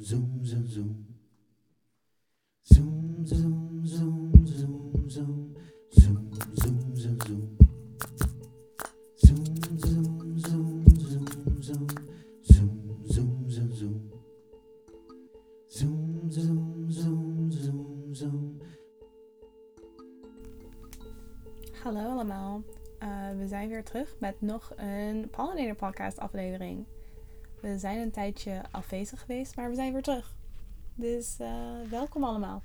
zoom, zoom, zoom. Zoom, zoom, zoom, zoom, zoom. Zoom, zoom, zoom, zoom. Hallo allemaal. Eh, we zijn weer terug met nog een Pollinator podcast aflevering. We zijn een tijdje afwezig geweest, maar we zijn weer terug. Dus eh, welkom allemaal.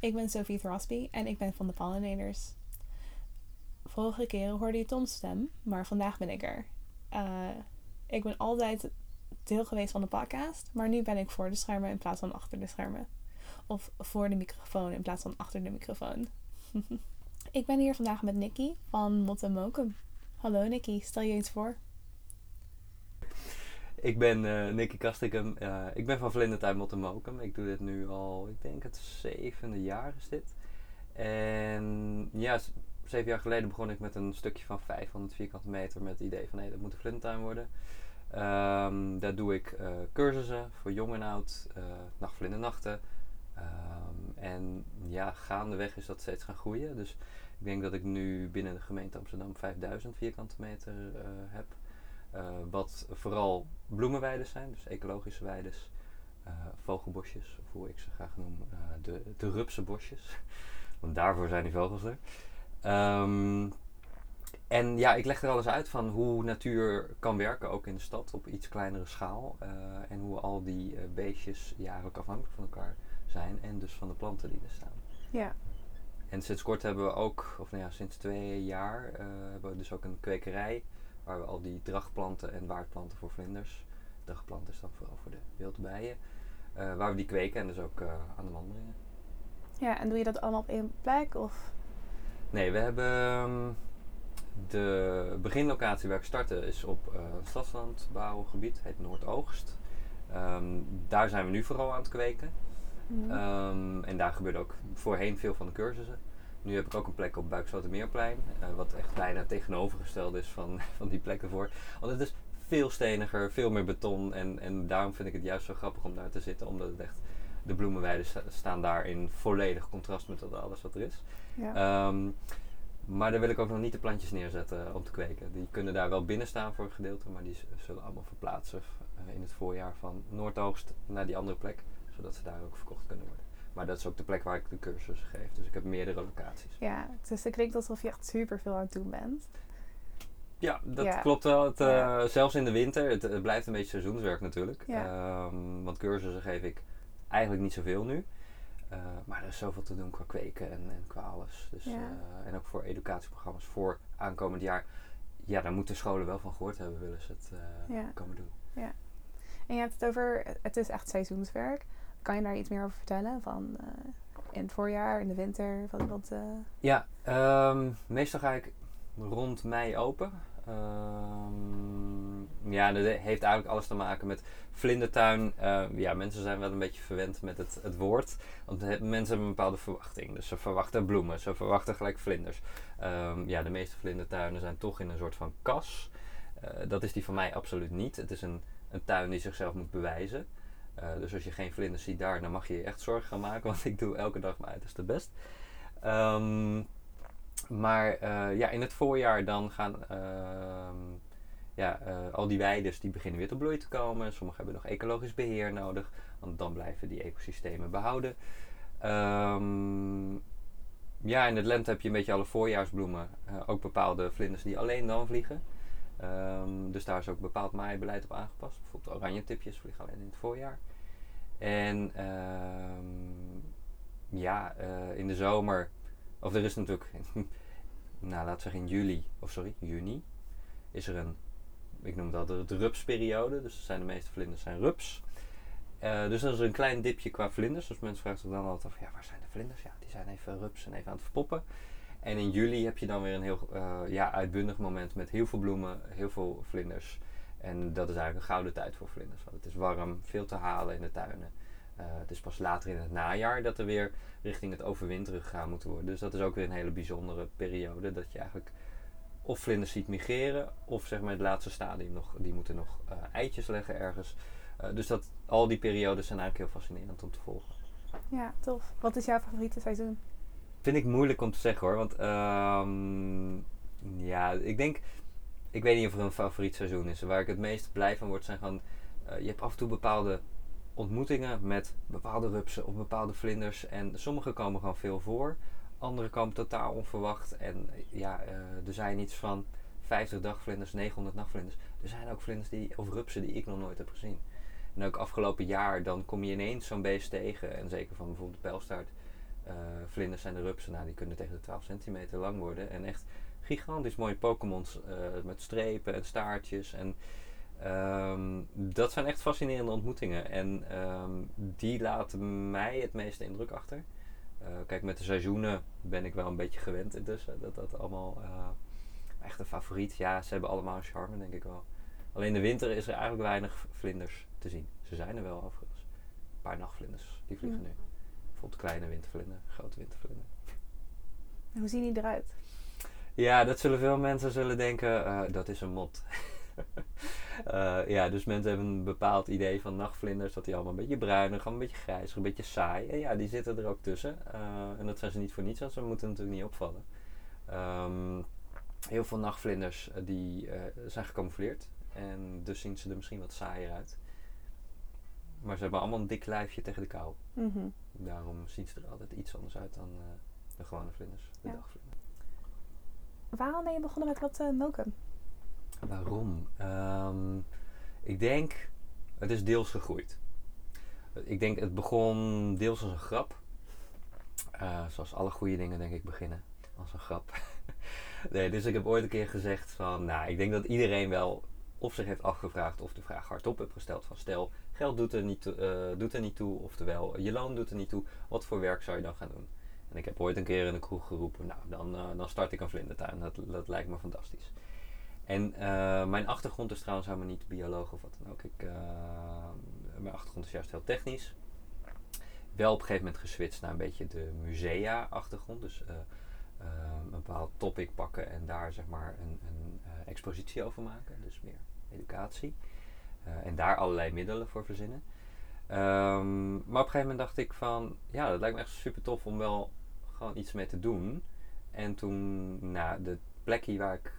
Ik ben Sophie Throsby en ik ben van de Pollinators. Vorige keer hoorde je Tom's stem, maar vandaag ben ik er. Eh, ik ben altijd deel geweest van de podcast, maar nu ben ik voor de schermen in plaats van achter de schermen. Of voor de microfoon in plaats van achter de microfoon. Ik ben hier vandaag met Nikki van Mot Mokum. Hallo Nikki, stel je eens voor. Ik ben eh Nicky Kastikum. Eh, ik ben van Vlindertuin Mottemokum. Ik doe dit nu al, ik denk het zevende jaar is dit. En ja, zeven jaar geleden begon ik met een stukje van 500 vierkante meter met het idee van hé, dat moet een vlindertuin worden. Ehm, daar doe ik eh, cursussen voor jong en oud, eh nachtvlindernachten. Ehm, en ja, gaandeweg is dat steeds gaan groeien. Dus ik denk dat ik nu binnen de gemeente Amsterdam 5000 vierkante meter heb. Eh, wat vooral bloemenweiden zijn, dus ecologische weides, eh, vogelbosjes, of hoe ik ze graag noem, eh, de, de rupsenbosjes. Want daarvoor zijn die vogels er. Ehm, en ja, ik leg er alles uit van hoe natuur kan werken, ook in de stad, op iets kleinere schaal. en hoe al die beestjes ja, ook afhankelijk van elkaar zijn en dus van de planten die er staan. Ja. En sinds kort hebben we ook, of nou ja, sinds twee jaar, hebben we dus ook een kwekerij waar we al die drachtplanten en waardplanten voor vlinders, drachtplanten is dan vooral voor de wildbijen, eh, waar we die kweken en dus ook eh, aan de wandelingen. Ja, en doe je dat allemaal op één plek? Of? Nee, we hebben ehm, de beginlocatie waar ik startte is op eh een stadslandbouwgebied, heet Noordoogst. Ehm, daar zijn we nu vooral aan het kweken. Mhm. Ehm, en daar gebeurde ook voorheen veel van de cursussen. Nu heb ik ook een plek op Buikslotermeerplein, eh wat echt bijna tegenovergesteld is van, van die plekken voor. Want het is veel steniger, veel meer beton en, en daarom vind ik het juist zo grappig om daar te zitten, omdat het echt, de bloemenweiden sta- staan daar in volledig contrast met alles wat er is. ja. Ehm, maar daar wil ik ook nog niet de plantjes neerzetten om te kweken. Die kunnen daar wel binnen staan voor een gedeelte, maar die zullen allemaal verplaatsen eh, in het voorjaar van Noordoogst naar die andere plek, zodat ze daar ook verkocht kunnen worden. Maar dat is ook de plek waar ik de cursus geef, dus ik heb meerdere locaties. ja, dus het klinkt alsof je echt super veel aan het doen bent. Ja, dat Ja. klopt wel. Het, eh, Ja. Zelfs in de winter, het, het blijft een beetje seizoenswerk natuurlijk. Ja. Ehm, want cursussen geef ik eigenlijk niet zoveel nu. Eh, maar er is zoveel te doen qua kweken en, en qua alles. Dus, Ja. eh, en ook voor educatieprogramma's voor aankomend jaar. Ja, daar moeten scholen wel van gehoord hebben, willen ze het Ja. komen doen. En je hebt het over, het is echt seizoenswerk. Kan je daar iets meer over vertellen? Van eh, in het voorjaar, in de winter? Wat, wat, eh, Ja, ehm, meestal ga ik rond mei open. Ehm, ja, dat heeft eigenlijk alles te maken met vlindertuin. Ehm, ja, mensen zijn wel een beetje verwend met het, het woord. Want mensen hebben een bepaalde verwachting. Dus ze verwachten bloemen, ze verwachten gelijk vlinders. Ja, de meeste vlindertuinen zijn toch in een soort van kas. Eh, dat is die van mij absoluut niet. Het is een, een tuin die zichzelf moet bewijzen. Eh, dus als je geen vlinders ziet daar, dan mag je je echt zorgen gaan maken. Want ik doe elke dag mijn uiterste best. Ehm, maar eh, ja, in het voorjaar dan gaan ehm, ja, eh, al die weides die beginnen weer tot bloei te komen. Sommige hebben nog ecologisch beheer nodig, want dan blijven die ecosystemen behouden. Ehm, ja, in het lente heb je een beetje alle voorjaarsbloemen. ook bepaalde vlinders die alleen dan vliegen. Ehm, dus daar is ook bepaald maaibeleid op aangepast. Bijvoorbeeld oranje tipjes alleen in het voorjaar. En ehm, ja, eh, in de zomer, of er is natuurlijk, nou laten we zeggen in juli, of sorry, juni, is er een, ik noem dat de, de rupsperiode. Dus zijn de meeste vlinders zijn rups. Eh, dus dat is een klein dipje qua vlinders. Dus mensen vragen zich dan altijd af, ja, waar zijn de vlinders? Ja, die zijn even rups en even aan het verpoppen. En in juli heb je dan weer een heel eh, ja, uitbundig moment met heel veel bloemen, heel veel vlinders. En dat is eigenlijk een gouden tijd voor vlinders. Want het is warm, veel te halen in de tuinen. Eh, het is pas later in het najaar dat er weer richting het overwinteren gegaan moet worden. Dus dat is ook weer een hele bijzondere periode. Dat je eigenlijk of vlinders ziet migreren, of zeg maar het laatste stadium nog, die moeten nog eh, eitjes leggen ergens. Dus dat, al die periodes zijn eigenlijk heel fascinerend om te volgen. Ja, tof. Wat is jouw favoriete seizoen? Vind ik moeilijk om te zeggen hoor. Want ehm, ja, ik denk. Ik weet niet of er een favoriet seizoen is. Waar ik het meest blij van word zijn gewoon. eh, je hebt af en toe bepaalde ontmoetingen met bepaalde rupsen of bepaalde vlinders. En sommige komen gewoon veel voor. Andere komen totaal onverwacht. En eh, ja, eh, er zijn iets van 50 dagvlinders, 900 nachtvlinders. Er zijn ook vlinders die, of rupsen die ik nog nooit heb gezien. En ook afgelopen jaar, dan kom je ineens zo'n beest tegen. En zeker van bijvoorbeeld de pijlstaart. Eh, vlinders en de rupsen, nou, die kunnen tegen de 12 centimeter lang worden. En echt gigantisch mooie Pokémons eh, met strepen en staartjes. En ehm, dat zijn echt fascinerende ontmoetingen. En ehm, die laten mij het meeste indruk achter. Eh, kijk, met de seizoenen ben ik wel een beetje gewend intussen. Dat dat allemaal echt een favoriet. Ja, ze hebben allemaal een charme, denk ik wel. Alleen in de winter is er eigenlijk weinig vlinders te zien. Ze zijn er wel overigens. Een paar nachtvlinders, die vliegen Ja. nu. Bijvoorbeeld kleine wintervlinder, grote wintervlinder. En hoe zien die eruit? Ja, dat zullen veel mensen zullen denken, eh, dat is een mot. Eh, ja, dus mensen hebben een bepaald idee van nachtvlinders, dat die allemaal een beetje bruinig, een beetje grijzig, een beetje saai. En ja, die zitten er ook tussen. Eh, en dat zijn ze niet voor niets, want ze moeten natuurlijk niet opvallen. Ehm, heel veel nachtvlinders die zijn gecamoufleerd en dus zien ze er misschien wat saaier uit. Maar ze hebben allemaal een dik lijfje tegen de kou. Mhm. Daarom zien ze er altijd iets anders uit dan eh, de gewone vlinders, de Ja. dagvlinder. Waarom ben je begonnen met wat uh, melken? Waarom? Ehm, ik denk, het is deels gegroeid. Ik denk, het begon deels als een grap. Eh, zoals alle goede dingen, denk ik, beginnen als een grap. nee, dus ik heb ooit een keer gezegd van, nou, ik denk dat iedereen wel of zich heeft afgevraagd of de vraag hardop heeft gesteld van, stel, geld doet er niet, toe- eh, doet er niet toe, oftewel, je loon doet er niet toe, wat voor werk zou je dan gaan doen? En ik heb ooit een keer in de kroeg geroepen, nou, dan, eh, dan start ik een vlindertuin. Dat, dat lijkt me fantastisch. En eh, mijn achtergrond is trouwens helemaal niet bioloog of wat dan ook. Ik, mijn achtergrond is juist heel technisch. Wel op een gegeven moment geswitcht naar een beetje de musea-achtergrond. Dus een bepaald topic pakken en daar zeg maar een, een expositie over maken. Dus meer educatie. Eh, en daar allerlei middelen voor verzinnen. Ehm, maar op een gegeven moment dacht ik van, ja, dat lijkt me echt super tof om wel gewoon iets mee te doen. En toen, nou, de plekje waar ik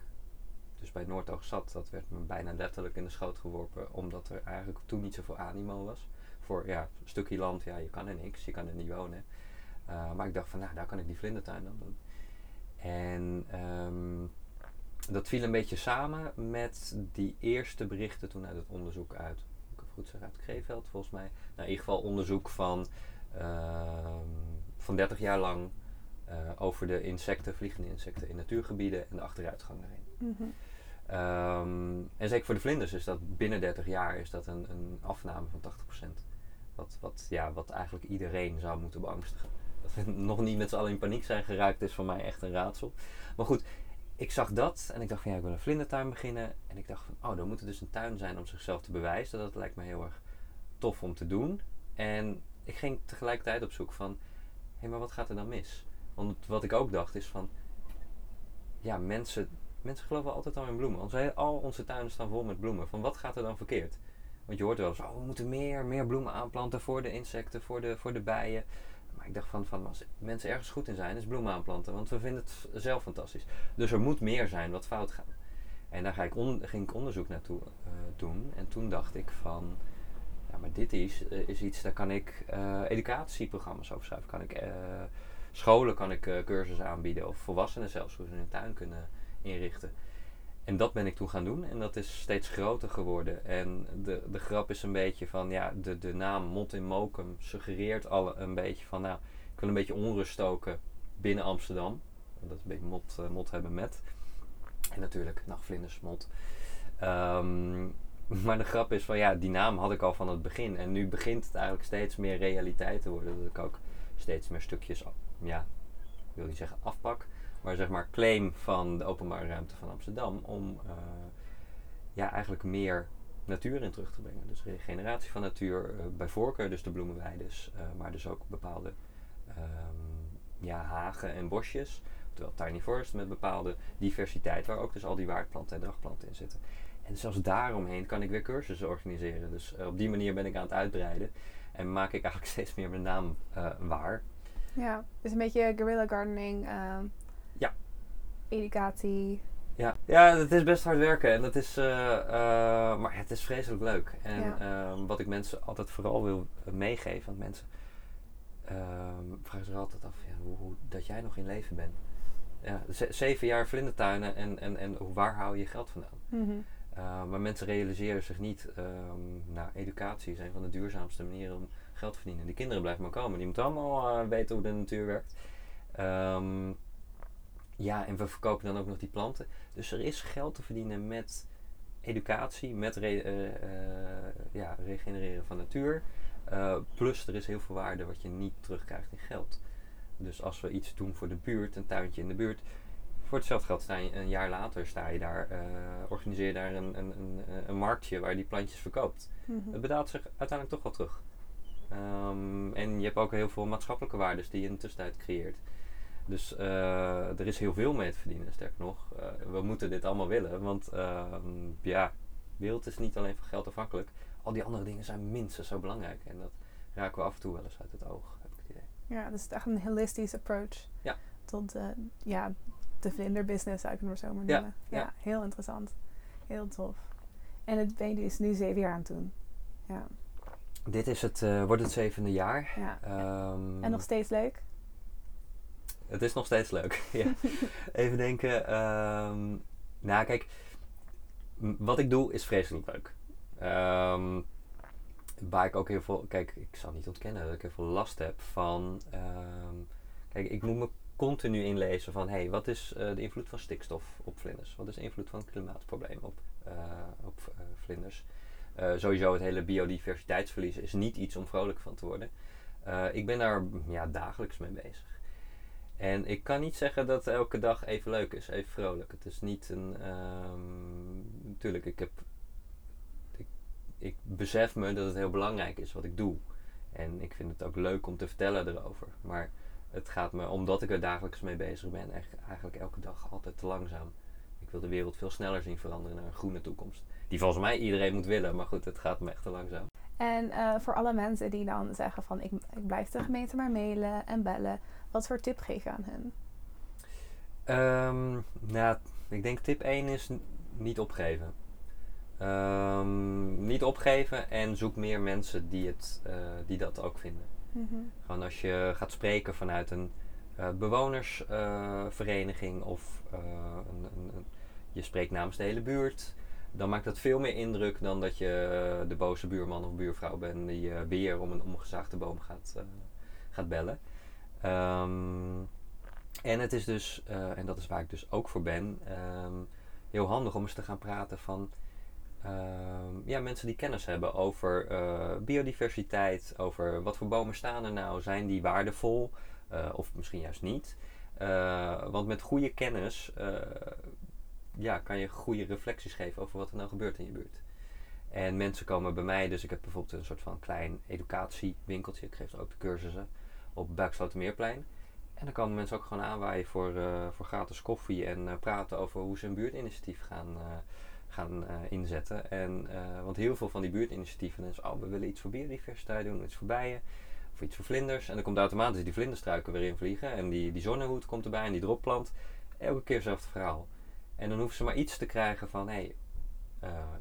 dus bij Noordoog zat, dat werd me bijna letterlijk in de schoot geworpen, omdat er eigenlijk toen niet zoveel animo was. Voor ja, een stukje land, ja, je kan er niks, je kan er niet wonen. Uh, maar ik dacht van, nou, daar kan ik die vlindertuin dan doen. En um, dat viel een beetje samen met die eerste berichten toen uit het onderzoek uit, ik het goed zeg, uit Kreeveld volgens mij. Nou, in ieder geval onderzoek van, uh, van 30 jaar lang uh, over de insecten, vliegende insecten in natuurgebieden en de achteruitgang erin. Mm -hmm. um, en zeker voor de vlinders is dat binnen 30 jaar is dat een, een afname van 80%. Wat, wat, ja, wat eigenlijk iedereen zou moeten beangstigen. Dat we nog niet met z'n allen in paniek zijn geraakt is voor mij echt een raadsel. Maar goed, ik zag dat en ik dacht van ja, ik wil een vlindertuin beginnen. En ik dacht van oh, dan moet er dus een tuin zijn om zichzelf te bewijzen. Dat lijkt me heel erg tof om te doen. En ik ging tegelijkertijd op zoek van, hé, hey, maar wat gaat er dan mis? Want wat ik ook dacht is van, ja, mensen, mensen geloven altijd al in bloemen. Onze, al onze tuinen staan vol met bloemen. Van wat gaat er dan verkeerd? Want je hoort wel eens, oh, we moeten meer, meer bloemen aanplanten voor de insecten, voor de, voor de bijen. Maar ik dacht van, van, als mensen ergens goed in zijn, is bloemen aanplanten. Want we vinden het zelf fantastisch. Dus er moet meer zijn wat fout gaat. En daar ga ik ging ik onderzoek naartoe uh, doen. En toen dacht ik van, ja, maar dit is, uh, is iets, daar kan ik uh, educatieprogramma's over schrijven. Kan ik, eh, scholen kan ik cursussen aanbieden. Of volwassenen zelfs, hoe ze hun tuin kunnen inrichten. En dat ben ik toen gaan doen en dat is steeds groter geworden. En de, de grap is een beetje van, ja, de, de naam Mot in Mokum suggereert al een beetje van, nou, ik wil een beetje onrust stoken binnen Amsterdam. Dat is een beetje mot, uh, mot hebben met. En natuurlijk nachtvlinders, mot. Um, maar de grap is van, ja, die naam had ik al van het begin. En nu begint het eigenlijk steeds meer realiteit te worden. Dat ik ook steeds meer stukjes, ja, wil niet zeggen afpak maar zeg maar claim van de openbare ruimte van Amsterdam om uh, ja, eigenlijk meer natuur in terug te brengen. Dus regeneratie van natuur, uh, bij voorkeur dus de bloemenweides, uh, maar dus ook bepaalde um, ja, hagen en bosjes. Terwijl tiny forest met bepaalde diversiteit, waar ook dus al die waardplanten en dragplanten in zitten. En zelfs daaromheen kan ik weer cursussen organiseren. Dus eh, op die manier ben ik aan het uitbreiden. En maak ik eigenlijk steeds meer mijn naam eh, waar. Ja, dus een beetje guerrilla gardening. Educatie. Ja, ja, het is best hard werken en dat is, eh, eh, maar het is vreselijk leuk. En Ja. ehm, wat ik mensen altijd vooral wil eh, meegeven, want mensen ehm, vragen zich altijd af ja, hoe, hoe, dat jij nog in leven bent. Ja, ze- zeven jaar vlindertuinen en, en, en waar hou je geld vandaan? Uh, maar mensen realiseren zich niet, nou, educatie is een van de duurzaamste manieren om geld te verdienen. Die kinderen blijven maar komen, die moeten allemaal weten hoe de natuur werkt. Ja, en we verkopen dan ook nog die planten. Dus er is geld te verdienen met educatie, met re- eh, eh, ja, regenereren van natuur. Uh, plus er is heel veel waarde wat je niet terugkrijgt in geld. Dus als we iets doen voor de buurt, een tuintje in de buurt, voor hetzelfde geld sta je een jaar later sta je daar, eh, organiseer je daar een, een, een, een marktje waar je die plantjes verkoopt. Mhm. Het betaalt zich uiteindelijk toch wel terug. Ehm, en je hebt ook heel veel maatschappelijke waardes die je in de tussentijd creëert. Dus eh, er is heel veel mee te verdienen, sterker nog. Eh, we moeten dit allemaal willen, want ehm, ja, de wereld is niet alleen van geld afhankelijk. Al die andere dingen zijn minstens zo belangrijk. En dat raken we af en toe wel eens uit het oog, heb ik het idee. Ja, dus het is echt een holistisch approach. Ja. Tot eh, ja, de vlinderbusiness, zou ik het maar zo maar Ja, noemen. Ja, ja. heel interessant. Heel tof. En het ben je dus nu zeven jaar aan het doen. Ja. Dit is het, wordt het zevende jaar. ja. Ehm, en nog steeds leuk? Het is nog steeds leuk. ja. Even denken. ehm, nou, kijk. Wat ik doe is vreselijk leuk. Ehm, waar ik ook heel veel... Kijk, ik zal niet ontkennen dat ik heel veel last heb van... ehm, kijk, ik moet me continu inlezen van... Hé, hey, wat is eh, de invloed van stikstof op vlinders? Wat is de invloed van het klimaatprobleem op, eh, op eh, vlinders? Sowieso het hele biodiversiteitsverlies is niet iets om vrolijk van te worden. Ik ben daar ja, dagelijks mee bezig. En ik kan niet zeggen dat elke dag even leuk is, even vrolijk. Het is niet een. ehm natuurlijk, ik heb. Ik, besef me dat het heel belangrijk is wat ik doe. En ik vind het ook leuk om te vertellen erover. Maar het gaat me, omdat ik er dagelijks mee bezig ben, eigenlijk elke dag altijd te langzaam. Ik wil de wereld veel sneller zien veranderen naar een groene toekomst. Die volgens mij iedereen moet willen, maar goed, het gaat me echt te langzaam. En eh, voor alle mensen die dan zeggen van ik, ik blijf de gemeente maar mailen en bellen. Wat soort tip geef je aan hen? Ehm, nou, ik denk tip 1 is niet opgeven. Ehm, niet opgeven en zoek meer mensen die, het, eh, die dat ook vinden. Mhm. Gewoon als je gaat spreken vanuit een eh, bewonersvereniging of eh, een, een, een- je spreekt namens de hele buurt, dan maakt dat veel meer indruk dan dat je de boze buurman of buurvrouw bent die weer om een omgezaagde boom gaat, gaat bellen. Ehm, en het is dus, eh, en dat is waar ik dus ook voor ben, ehm, heel handig om eens te gaan praten van ehm, ja, mensen die kennis hebben over eh, biodiversiteit, over wat voor bomen staan er nou, zijn die waardevol eh, of misschien juist niet. Want met goede kennis ja, kan je goede reflecties geven over wat er nou gebeurt in je buurt. En mensen komen bij mij, dus ik heb bijvoorbeeld een soort van klein educatiewinkeltje. Ik geef ook de cursussen op Buikslotermeerplein. En dan komen mensen ook gewoon aanwaaien voor, eh, voor gratis koffie en eh, praten over hoe ze een buurtinitiatief gaan, eh, gaan inzetten. En, want heel veel van die buurtinitiatieven is, oh, we willen iets voor biodiversiteit doen, iets voor bijen, of iets voor vlinders. En dan komt automatisch die vlinderstruiken weer in vliegen. En die, die zonnehoed komt erbij en die dropplant. Elke keer hetzelfde verhaal. En dan hoeven ze maar iets te krijgen van, hey,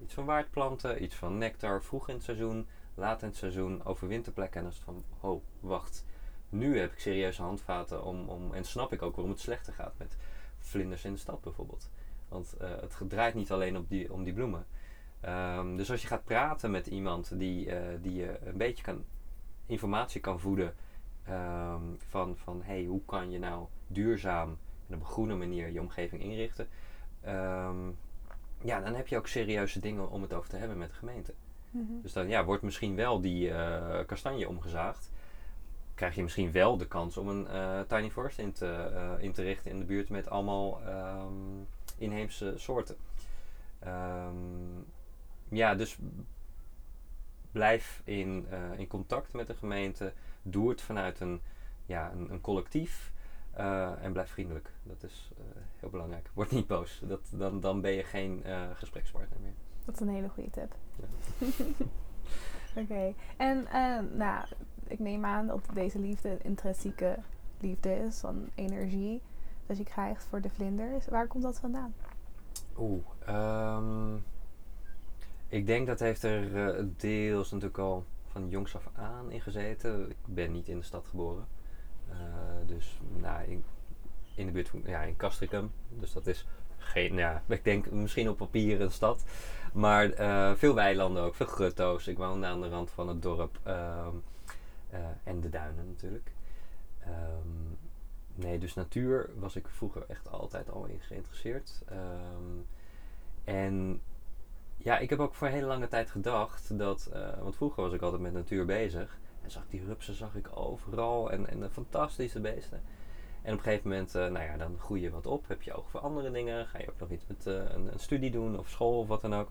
iets van waardplanten, iets van nectar vroeg in het seizoen, laat in het seizoen, over winterplekken. En dan is het van, oh, wacht. Nu heb ik serieuze handvaten om, om, en snap ik ook waarom het slechter gaat met vlinders in de stad bijvoorbeeld. Want eh, het draait niet alleen op die, om die bloemen. Ehm, dus als je gaat praten met iemand die, eh, die je een beetje kan, informatie kan voeden ehm, van, van hey, hoe kan je nou duurzaam en op een groene manier je omgeving inrichten. ehm, ja, dan heb je ook serieuze dingen om het over te hebben met de gemeente. Mhm. Dus dan ja, wordt misschien wel die eh, kastanje omgezaagd. Krijg je misschien wel de kans om een eh, tiny forest in te, eh, in te richten in de buurt met allemaal ehm, inheemse soorten. Ehm, ja, dus blijf in, eh, in contact met de gemeente. Doe het vanuit een, ja, een, een collectief. en blijf vriendelijk. Dat is heel belangrijk. Word niet boos. Dat, dan, dan ben je geen gesprekspartner meer. Dat is een hele goede tip. Ja. Oké. En nou, ik neem aan dat deze liefde een intrinsieke liefde is, van energie dat je krijgt voor de vlinders. Waar komt dat vandaan? Oeh, ehm, ik denk dat heeft er eh, deels natuurlijk al van jongs af aan in gezeten. Ik ben niet in de stad geboren. Eh, dus nou, in, in de buurt van, ja, in Castricum. Dus dat is geen, ja, ik denk misschien op papier een stad. Maar eh, veel weilanden ook, veel grutto's. Ik woonde aan de rand van het dorp. eh, en de duinen natuurlijk. Ehm, nee, dus natuur was ik vroeger echt altijd al in geïnteresseerd. Ehm, en ja, ik heb ook voor een hele lange tijd gedacht dat, eh, want vroeger was ik altijd met natuur bezig. En zag die rupsen zag ik overal en, en de fantastische beesten. En op een gegeven moment, eh, nou ja, dan groei je wat op, heb je oog voor andere dingen, ga je ook nog iets met eh, een, een studie doen of school of wat dan ook.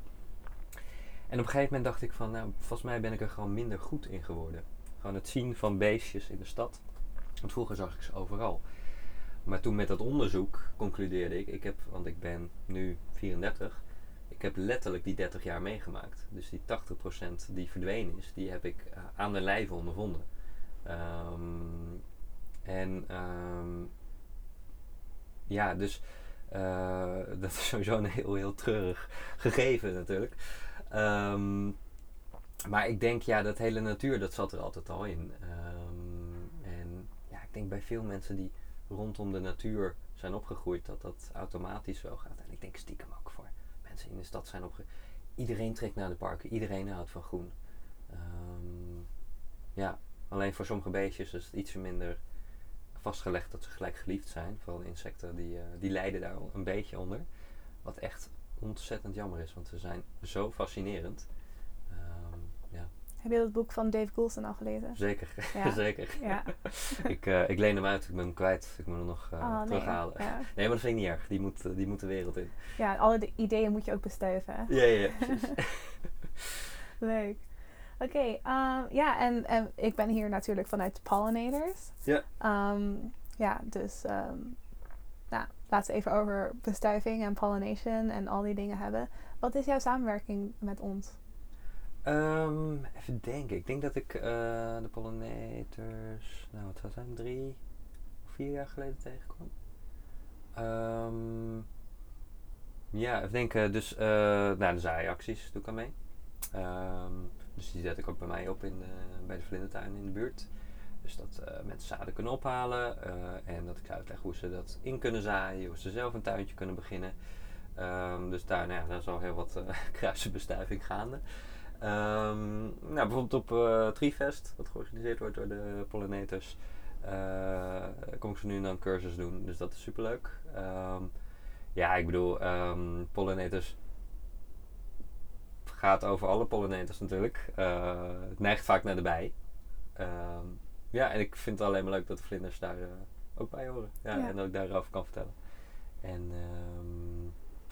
En op een gegeven moment dacht ik van, nou, volgens mij ben ik er gewoon minder goed in geworden. Gewoon het zien van beestjes in de stad. Want vroeger zag ik ze overal. Maar toen met dat onderzoek concludeerde ik, ik heb, want ik ben nu 34, ik heb letterlijk die 30 jaar meegemaakt. Dus die 80% die verdwenen is, die heb ik eh, aan de lijve ondervonden. Ehm, en ehm, ja, dus eh, dat is sowieso een heel, heel treurig gegeven natuurlijk. Ehm, maar ik denk, ja, dat hele natuur, dat zat er altijd al in. Ehm, en ja, ik denk bij veel mensen die rondom de natuur zijn opgegroeid, dat dat automatisch wel gaat. En ik denk stiekem ook voor mensen in de stad zijn opgegroeid. Iedereen trekt naar de parken, iedereen houdt van groen. Ehm, ja, alleen voor sommige beestjes is het iets minder vastgelegd dat ze gelijk geliefd zijn. Vooral insecten, die, eh, die lijden daar een beetje onder. Wat echt ontzettend jammer is, want ze zijn zo fascinerend. Heb je dat boek van Dave Goulson al gelezen? zeker. Ja. zeker. Ja. ik, eh, ik leen hem uit, ik ben hem kwijt. Ik moet hem nog eh, Oh, nee. terughalen. Ja. Nee, maar dat vind ik niet erg. Die moet, eh, die moet de wereld in. ja, alle de ideeën moet je ook bestuiven. hè? Ja, ja, precies. Leuk. Oké, ehm, ja, en, en ik ben hier natuurlijk vanuit Pollinators. Ja. Ehm, ja, dus ehm, nou, laten we even over bestuiving en pollination en al die dingen hebben. Wat is jouw samenwerking met ons? Ehm, even denken. Ik denk dat ik eh, de pollinators, nou wat zou zijn, drie of vier jaar geleden tegenkwam. Ehm, ja, even denken. Dus, eh nou, de zaaiacties doe ik aan mee. Ehm, dus die zet ik ook bij mij op in, de- bij de vlindertuin in de buurt. Dus dat eh, mensen zaden kunnen ophalen eh, en dat ik uitleg hoe ze dat in kunnen zaaien, hoe ze zelf een tuintje kunnen beginnen. Dus daar, nou ja, daar is al heel wat eh kruisenbestuiving gaande. Ehm, nou, bijvoorbeeld op eh Treefest, wat georganiseerd wordt door de pollinators, eh, kom ik zo nu en dan een cursus doen. Dus dat is superleuk. Ehm, ja, ik bedoel, ehm pollinators gaat over alle pollinators natuurlijk. Eh, het neigt vaak naar de bij. Ja, en ik vind het alleen maar leuk dat de vlinders daar ook bij horen. Ja, Ja. En dat ik daarover kan vertellen. En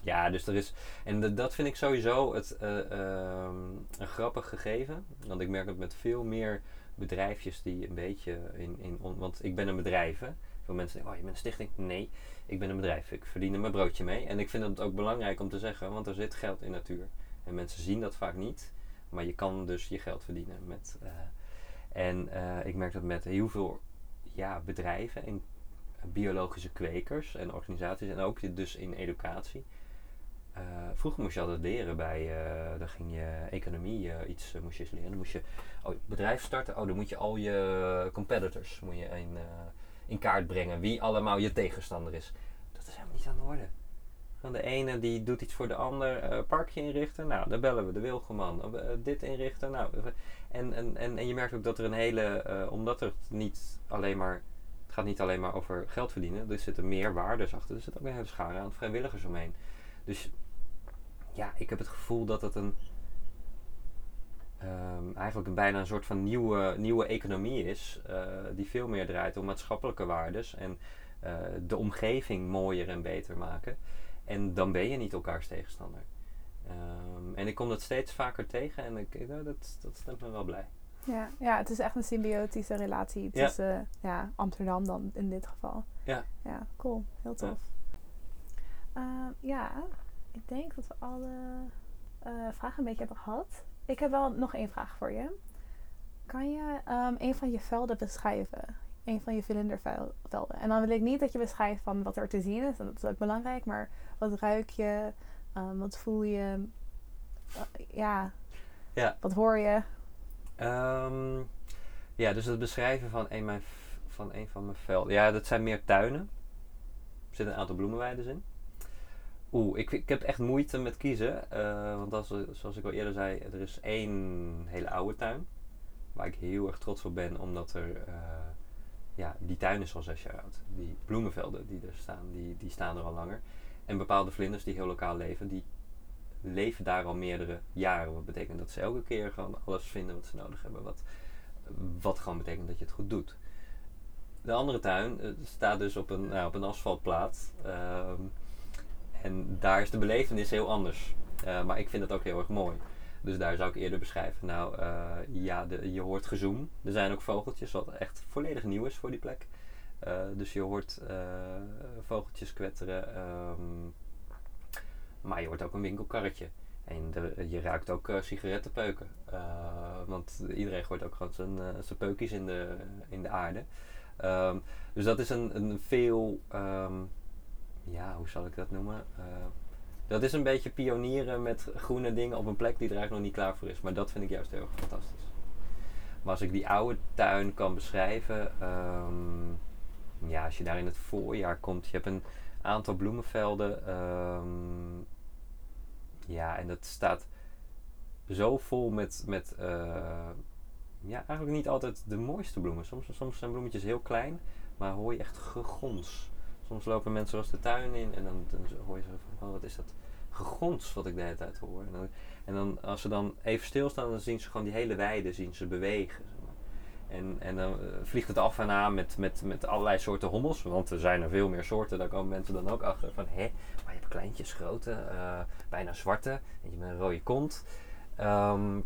ja, dus er is. En dat vind ik sowieso het, eh, ehm, een grappig gegeven. Want ik merk het met veel meer bedrijfjes die een beetje in. in want ik ben een bedrijf. Veel mensen denken, oh, je bent een stichting. Nee, ik ben een bedrijf. Ik verdien er mijn broodje mee. En ik vind het ook belangrijk om te zeggen, want er zit geld in natuur. En mensen zien dat vaak niet. Maar je kan dus je geld verdienen met. eh, en eh, ik merk dat met heel veel ja, bedrijven en biologische kwekers en organisaties. En ook dus in educatie. Eh, vroeger moest je altijd leren bij, eh dan ging je economie eh, iets moest je eens leren. Dan moest je oh, bedrijf starten. Oh, dan moet je al je competitors moet je in, in kaart brengen. Wie allemaal je tegenstander is. Dat is helemaal niet aan de orde. Van de ene die doet iets voor de ander. parkje inrichten. Nou, daar bellen we de Wilgeman. Dit inrichten. Nou, en, en, en, en je merkt ook dat er een hele... omdat het niet alleen maar... Het gaat niet alleen maar over geld verdienen. Er zitten meer waardes achter. Er zit ook een hele schare aan vrijwilligers omheen. Dus ja, ik heb het gevoel dat het een... ehm, eigenlijk een bijna een soort van nieuwe, nieuwe economie is. eh, die veel meer draait om maatschappelijke waardes. En eh, de omgeving mooier en beter maken. En dan ben je niet elkaars tegenstander. Ehm, en ik kom dat steeds vaker tegen en ik, nou, dat, dat stemt me wel blij. Ja, ja, het is echt een symbiotische relatie Ja. tussen ja, Amsterdam dan in dit geval. Ja. Ja, cool. Heel tof. Ja, ja ik denk dat we alle eh, vragen een beetje hebben gehad. Ik heb wel nog één vraag voor je. Kan je ehm, een van je velden beschrijven? Een van je velindervelden. En dan wil ik niet dat je beschrijft van wat er te zien is. Dat is ook belangrijk. Maar wat ruik je? Ehm, wat voel je? Eh, ja. Ja. Wat hoor je? Ehm, ja, dus het beschrijven van een, mijn, van een van mijn velden. Ja, dat zijn meer tuinen. Er zitten een aantal bloemenweiden in. Oeh, ik, ik heb echt moeite met kiezen. eh, want als, zoals ik al eerder zei, er is één hele oude tuin. Waar ik heel erg trots op ben, omdat er... eh, ja, die tuin is al zes jaar oud. Die bloemenvelden die er staan, die, die staan er al langer. En bepaalde vlinders die heel lokaal leven, die leven daar al meerdere jaren. Wat betekent dat ze elke keer gewoon alles vinden wat ze nodig hebben. Wat, wat gewoon betekent dat je het goed doet. De andere tuin eh, staat dus op een, nou, op een asfaltplaat. Ehm, en daar is de belevenis heel anders. Eh, maar ik vind het ook heel erg mooi. Dus daar zou ik eerder beschrijven. Nou, eh, ja, je hoort gezoem. Er zijn ook vogeltjes, wat echt volledig nieuw is voor die plek. Eh, dus je hoort vogeltjes kwetteren. ehm, maar je hoort ook een winkelkarretje. En je ruikt ook sigarettenpeuken. Want iedereen gooit ook gewoon zijn, zijn peukjes in de, in de aarde. Ehm, dus dat is een, een veel, ehm, ja, hoe zal ik dat noemen? Eh, dat is een beetje pionieren met groene dingen op een plek die er eigenlijk nog niet klaar voor is. Maar dat vind ik juist heel fantastisch. Maar als ik die oude tuin kan beschrijven, ehm, ja, als je daar in het voorjaar komt, je hebt een aantal bloemenvelden. ehm, ja, en dat staat zo vol met, met eh, ja, eigenlijk niet altijd de mooiste bloemen. Soms, soms zijn bloemetjes heel klein, maar hoor je echt gegons. Soms lopen mensen als de tuin in en dan, dan hoor je zo van, oh, wat is dat gegons wat ik de hele tijd hoor. En dan, en dan als ze dan even stilstaan, dan zien ze gewoon die hele weide zien ze bewegen. En, en dan eh, vliegt het af en aan met, met, met allerlei soorten hommels. Want er zijn er veel meer soorten. Daar komen mensen dan ook achter van... Hé, maar je hebt kleintjes, grote, eh, bijna zwarte. Eentje met een rode kont. Ehm,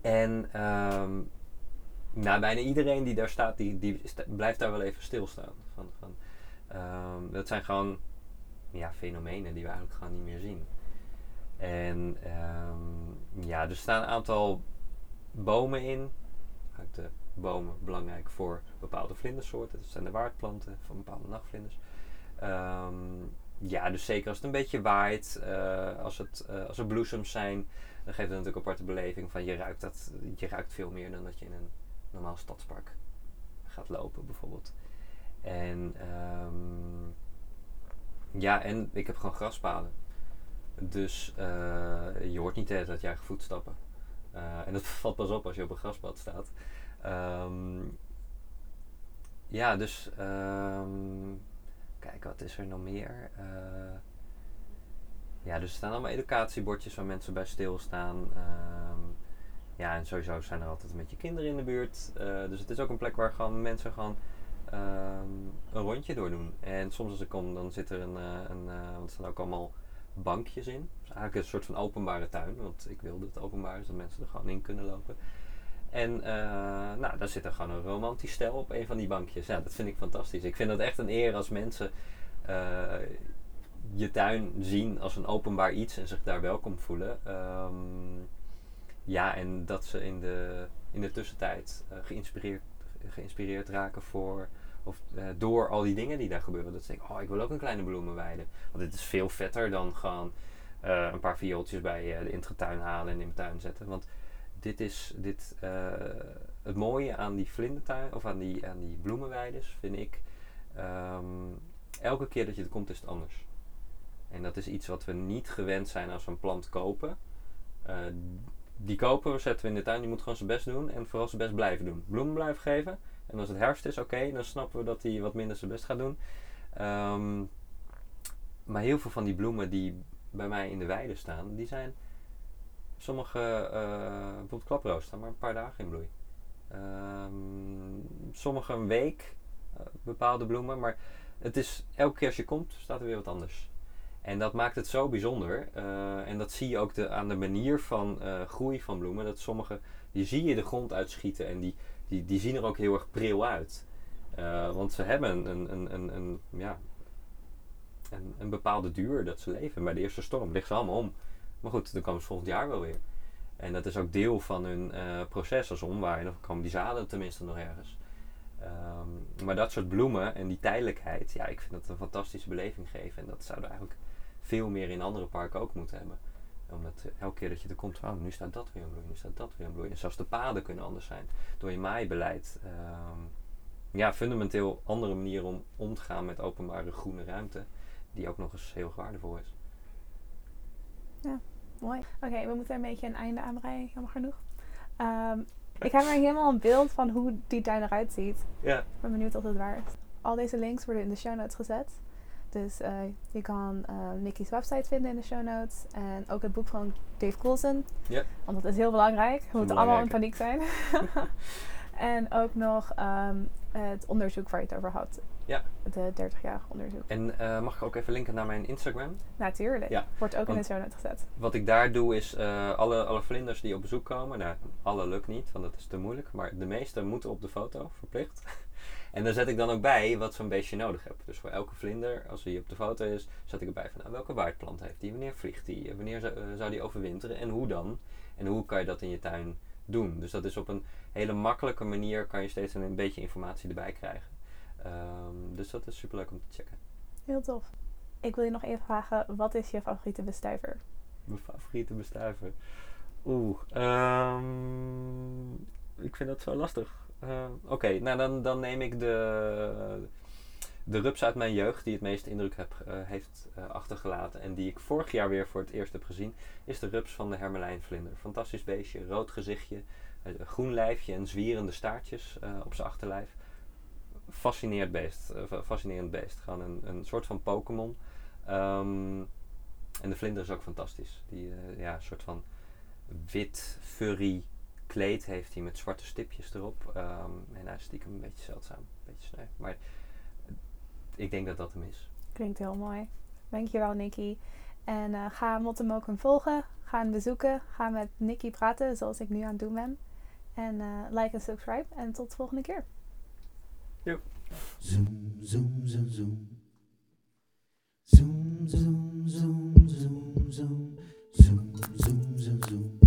en ehm, nou, bijna iedereen die daar staat, die, die blijft daar wel even stilstaan. Van, van, ehm, dat zijn gewoon ja, fenomenen die we eigenlijk gewoon niet meer zien. En ehm, ja, er staan een aantal bomen in. Uit de bomen belangrijk voor bepaalde vlindersoorten. Dat zijn de waardplanten van bepaalde nachtvlinders. Ehm, ja, dus zeker als het een beetje waait, eh, als, het, eh, als er bloesems zijn, dan geeft het natuurlijk een aparte beleving van je ruikt, dat, je ruikt veel meer dan dat je in een normaal stadspark gaat lopen bijvoorbeeld. En ehm, ja, en ik heb gewoon graspaden. Dus eh, je hoort niet de tijd je eigen voetstappen. Eh, en dat valt pas op als je op een graspad staat. Ehm, ja, dus ehm, kijk, wat is er nog meer? Eh, ja, dus er staan allemaal educatiebordjes waar mensen bij stilstaan. Ehm ja, en sowieso zijn er altijd een beetje kinderen in de buurt. Dus het is ook een plek waar gewoon mensen gewoon ehm, een rondje door doen. En soms als ik kom, dan zit er een, eh, een eh, want staan ook allemaal bankjes in. Dus eigenlijk een soort van openbare tuin, want ik wilde het openbaar, zodat mensen er gewoon in kunnen lopen. En eh, nou, daar zit er gewoon een romantisch stel op een van die bankjes. Ja, dat vind ik fantastisch. Ik vind het echt een eer als mensen je tuin zien als een openbaar iets en zich daar welkom voelen. Ehm, ja, en dat ze in de, in de tussentijd geïnspireerd, geïnspireerd raken voor, of, eh, door al die dingen die daar gebeuren. Dat denken, oh, ik wil ook een kleine bloemenweide. Want dit is veel vetter dan gewoon eh, een paar viooltjes bij eh, de intratuin halen en in mijn tuin zetten. Want dit is dit, het mooie aan die vlindertuin, of aan die, aan die bloemenweides, vind ik. ehm, elke keer dat je er komt is het anders. En dat is iets wat we niet gewend zijn als we een plant kopen. Die kopen we, zetten we in de tuin. Die moet gewoon zijn best doen en vooral zijn best blijven doen. Bloemen blijven geven. En als het herfst is, oké, dan snappen we dat hij wat minder zijn best gaat doen. Ehm, maar heel veel van die bloemen die bij mij in de weide staan, die zijn sommige, eh, bijvoorbeeld klaproos, staan maar een paar dagen in bloei. Ehm, sommige een week, eh, bepaalde bloemen, maar het is elke keer als je komt, staat er weer wat anders. En dat maakt het zo bijzonder. eh, en dat zie je ook de, aan de manier van groei van bloemen. Dat sommige, die zie je de grond uitschieten en die, die, die zien er ook heel erg pril uit. Eh, want ze hebben een, een, een, een, ja, een, bepaalde duur dat ze leven. Bij de eerste storm ligt ze allemaal om. Maar goed, dan komen ze volgend jaar wel weer. En dat is ook deel van hun eh, proces. Als omwaaien, dan komen die zaden tenminste nog ergens. Ehm, maar dat soort bloemen en die tijdelijkheid, ja, ik vind dat een fantastische beleving geven. En dat zouden we eigenlijk veel meer in andere parken ook moeten hebben. Omdat eh, elke keer dat je er komt, oh, nu staat dat weer in bloei, nu staat dat weer in bloei. En zelfs de paden kunnen anders zijn. Door je maaibeleid. ehm, ja, fundamenteel andere manier om om te gaan met openbare groene ruimte. Die ook nog eens heel waardevol is. Mooi. Oké, we moeten een beetje een einde aanbreien, jammer genoeg. Ehm, ik heb er helemaal een beeld van hoe die tuin eruit ziet. Ja, Ik ben benieuwd of het waar is. Al deze links worden in de show notes gezet. Dus eh, je kan eh Nicky's website vinden in de show notes. En ook het boek van Dave Coulson. Ja. Want dat is heel belangrijk. We moeten allemaal in paniek zijn. en ook nog ehm, het onderzoek waar je het over had. Ja. De 30-jarige onderzoek. en eh, mag ik ook even linken naar mijn Instagram? Natuurlijk. Ja, Wordt ook in de show notes gezet. Wat ik daar doe is alle, alle vlinders die op bezoek komen. Nou, alle lukt niet, want dat is te moeilijk. Maar de meeste moeten op de foto, verplicht. En daar zet ik dan ook bij wat zo'n beestje nodig hebt. Dus voor elke vlinder, als die op de foto is, zet ik erbij van nou, welke waardplant heeft die, wanneer vliegt die, Eh, wanneer zou, eh, zou die overwinteren en hoe dan. En hoe kan je dat in je tuin doen. Dus dat is op een hele makkelijke manier kan je steeds een, een beetje informatie erbij krijgen. Ehm, dus dat is super leuk om te checken. Heel tof. Ik wil je nog even vragen, wat is je favoriete bestuiver? Mijn favoriete bestuiver. Oeh, ehm, ik vind dat zo lastig. Eh, Oké, nou dan, dan neem ik de, de rups uit mijn jeugd die het meeste indruk heb, eh, heeft eh, achtergelaten. En die ik vorig jaar weer voor het eerst heb gezien, is de rups van de hermelijnvlinder. Fantastisch beestje, rood gezichtje, groen lijfje en zwierende staartjes op zijn achterlijf. Fascinerend beest, fa- fascinerend beest. Gewoon een, een soort van Pokémon. Ehm, en de vlinder is ook fantastisch. Die ja, soort van wit, furry kleed heeft hij met zwarte stipjes erop. Ehm, en hij is stiekem een beetje zeldzaam. Een beetje sneu. Maar ik denk dat dat hem is. Klinkt heel mooi. Dankjewel, Nicky. En eh, ga Mottemokum volgen. Ga hem bezoeken. Ga met Nicky praten, zoals ik nu aan het doen ben. En eh, like en subscribe. En tot de volgende keer. Zoom, zoom, zoom, zoom. Zoom, zoom, zoom, zoom, zoom. Zoom, zoom,